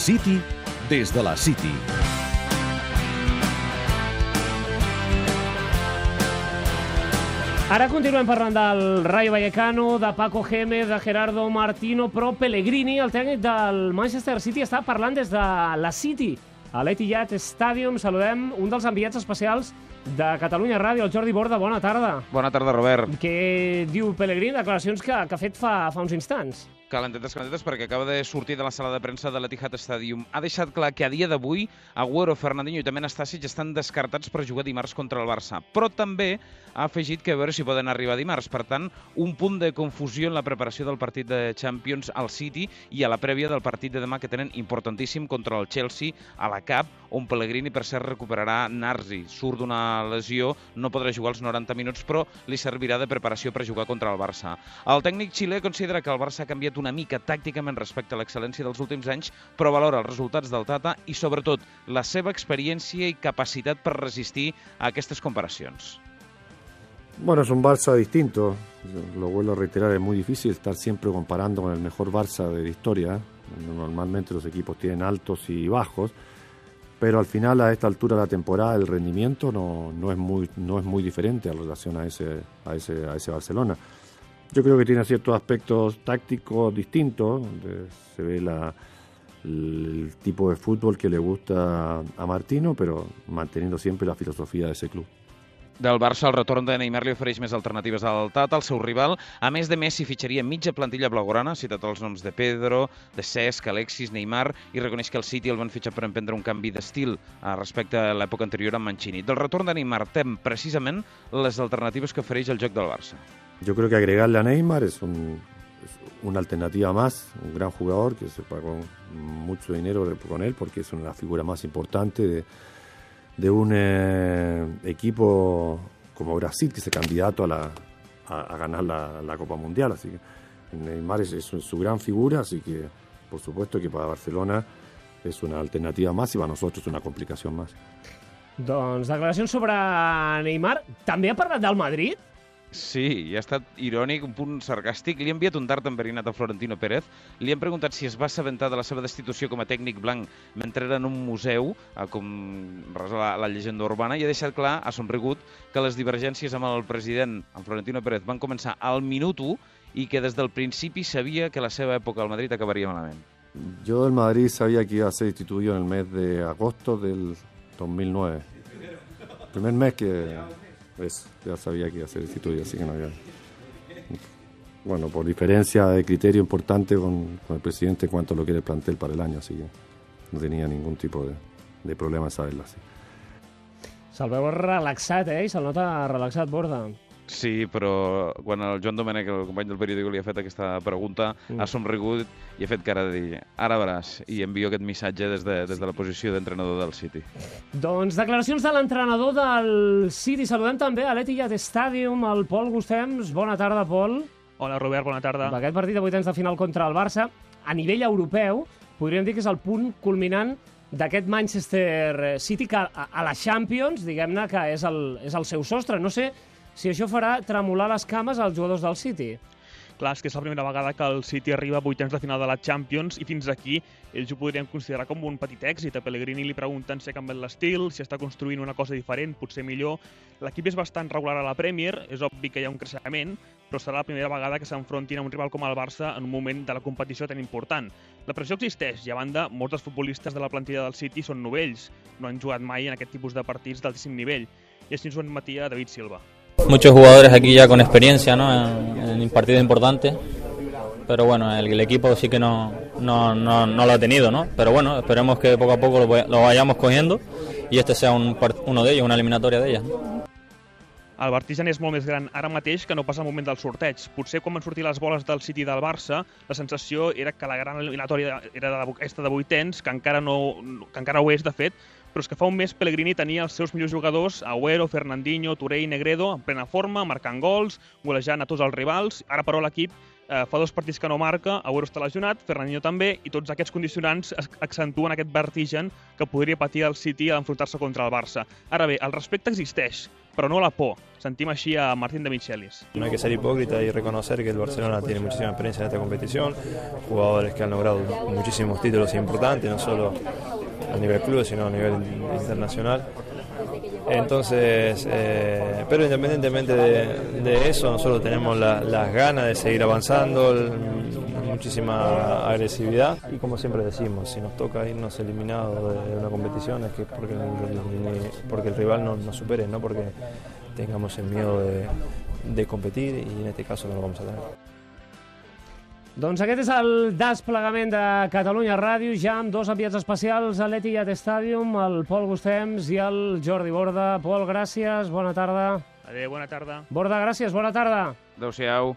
City des de la City. Ara continuem parlant del Rayo Vallecano, de Paco Gémez, de Gerardo Martino, però Pellegrini, el tècnic del Manchester City, està parlant des de la City, a l'Etihad Stadium. Saludem un dels enviats especials de Catalunya Ràdio, el Jordi Borda. Bona tarda. Bona tarda, Robert. Què diu Pellegrini? Declaracions que, que ha fet fa, fa uns instants. Calentetes, calentetes, perquè acaba de sortir de la sala de premsa de l'Etihad Stadium. Ha deixat clar que a dia d'avui Agüero, Fernandinho i també Nastasic estan descartats per jugar dimarts contra el Barça. Però també ha afegit que a veure si poden arribar dimarts. Per tant, un punt de confusió en la preparació del partit de Champions al City i a la prèvia del partit de demà que tenen importantíssim contra el Chelsea a la CAP, on Pellegrini, per cert, recuperarà Narzi. Surt d'una lesió, no podrà jugar els 90 minuts, però li servirà de preparació per jugar contra el Barça. El tècnic xilè considera que el Barça ha canviat una mica tàcticament respecte a l'excel·lència dels últims anys, però valora els resultats del Tata i, sobretot, la seva experiència i capacitat per resistir a aquestes comparacions. Bueno, es un Barça distinto, lo vuelvo a reiterar, es muy difícil estar siempre comparando con el mejor Barça de la historia. Normalmente los equipos tienen altos y bajos, pero al final a esta altura de la temporada el rendimiento no, no, es, muy, no es muy diferente en relación a ese, a ese, a ese Barcelona. Yo creo que tiene ciertos aspectos tácticos distintos, se ve la, el tipo de fútbol que le gusta a Martino, pero manteniendo siempre la filosofía de ese club. Del Barça, el retorn de Neymar li ofereix més alternatives al Tata, el seu rival. A més de Messi, fitxaria mitja plantilla blaugrana, citat els noms de Pedro, de Cesc, Alexis, Neymar, i reconeix que el City el van fitxar per emprendre un canvi d'estil eh, respecte a l'època anterior amb Mancini. Del retorn de Neymar tem precisament les alternatives que ofereix el joc del Barça. Yo creo que agregarle a Neymar es, un, una alternativa más, un gran jugador que se pagó mucho dinero con él porque es una figura más importante de, un eh, equipo como Brasil que es candidato a, la, a, ganar la, Copa Mundial. Así que Neymar es, es, su gran figura, así que por supuesto que para Barcelona es una alternativa más y para nosotros es una complicación más. Doncs declaracions sobre Neymar. També ha parlat del Madrid? Sí, i ha estat irònic, un punt sarcàstic. Li ha enviat un dart enverinat a Florentino Pérez. Li han preguntat si es va assabentar de la seva destitució com a tècnic blanc mentre era en un museu, com resa la, la llegenda urbana, i ha deixat clar, ha somrigut, que les divergències amb el president, amb Florentino Pérez, van començar al minut 1 i que des del principi sabia que la seva època al Madrid acabaria malament. Yo del Madrid sabía que iba a ser destituido en el mes de agosto del 2009. El primer mes que eso, ya sabía que iba a ser destituido, así que no había... Bueno, por diferencia de criterio importante con, el presidente en cuanto a lo que era el plantel para el año, así que no tenía ningún tipo de, de problema en saberlo así. Se'l veu relaxat, eh? I se'l relaxat, Borda. Sí, però quan el Joan Domènech, el company del periòdico, li ha fet aquesta pregunta, mm. ha somrigut i ha fet cara de dir ara veràs, i envio aquest missatge des de, des de la posició d'entrenador del City. Doncs declaracions de l'entrenador del City. Saludem també a l'Etihad Stadium, el Pol Gustems. Bona tarda, Pol. Hola, Robert, bona tarda. Aquest partit de vuitens de final contra el Barça, a nivell europeu, podríem dir que és el punt culminant d'aquest Manchester City que a, a la Champions, diguem-ne que és el, és el seu sostre. No sé si això farà tremolar les cames als jugadors del City. Clar, és que és la primera vegada que el City arriba a vuitens de final de la Champions i fins aquí ells ho podrien considerar com un petit èxit. A Pellegrini li pregunten si ha canviat l'estil, si està construint una cosa diferent, potser millor. L'equip és bastant regular a la Premier, és obvi que hi ha un creixement, però serà la primera vegada que s'enfrontin a un rival com el Barça en un moment de la competició tan important. La pressió existeix i, a banda, molts dels futbolistes de la plantilla del City són novells, no han jugat mai en aquest tipus de partits d'altíssim nivell. I així ens ho admetia David Silva. Muchos jugadores aquí ya con experiencia ¿no? en, en partidos importantes, pero bueno, el, el, equipo sí que no, no, no, no, lo ha tenido, ¿no? Pero bueno, esperemos que poco a poco lo, lo vayamos cogiendo y este sea un, uno de ellos, una eliminatoria de ellas. El Bartijan és molt més gran ara mateix que no passa al moment del sorteig. Potser quan van sortir les boles del City del Barça, la sensació era que la gran eliminatòria era de, aquesta de vuitens, que encara, no, que encara ho és, de fet, però és que fa un mes Pellegrini tenia els seus millors jugadors, Agüero, Fernandinho, i Negredo, en plena forma, marcant gols, golejant a tots els rivals. Ara, però, l'equip eh, fa dos partits que no marca, Agüero està lesionat, Fernandinho també, i tots aquests condicionants accentuen aquest vertigen que podria patir el City a enfrontar-se contra el Barça. Ara bé, el respecte existeix, però no la por. Sentim així a Martín de Michelis. No hay que ser hipócrita y reconocer que el Barcelona tiene muchísima experiencia en esta competición, jugadores que han logrado muchísimos títulos importantes, no solo a nivel club, sino a nivel internacional. Entonces, eh, pero independientemente de, eso, nosotros tenemos la- las ganas de seguir avanzando, muchísima agresividad y como siempre decimos, si nos toca irnos eliminados de, de una competición es que porque el, porque el rival no nos supere, no porque tengamos el miedo de, de competir y en este caso no lo vamos a tener. Doncs aquest és el desplegament de Catalunya Ràdio, ja amb dos enviats especials a l'Etihad Stadium, el Pol Gustems i el Jordi Borda. Pol, gràcies, bona tarda. Adéu, bona tarda. Borda, gràcies, bona tarda. Adéu-siau.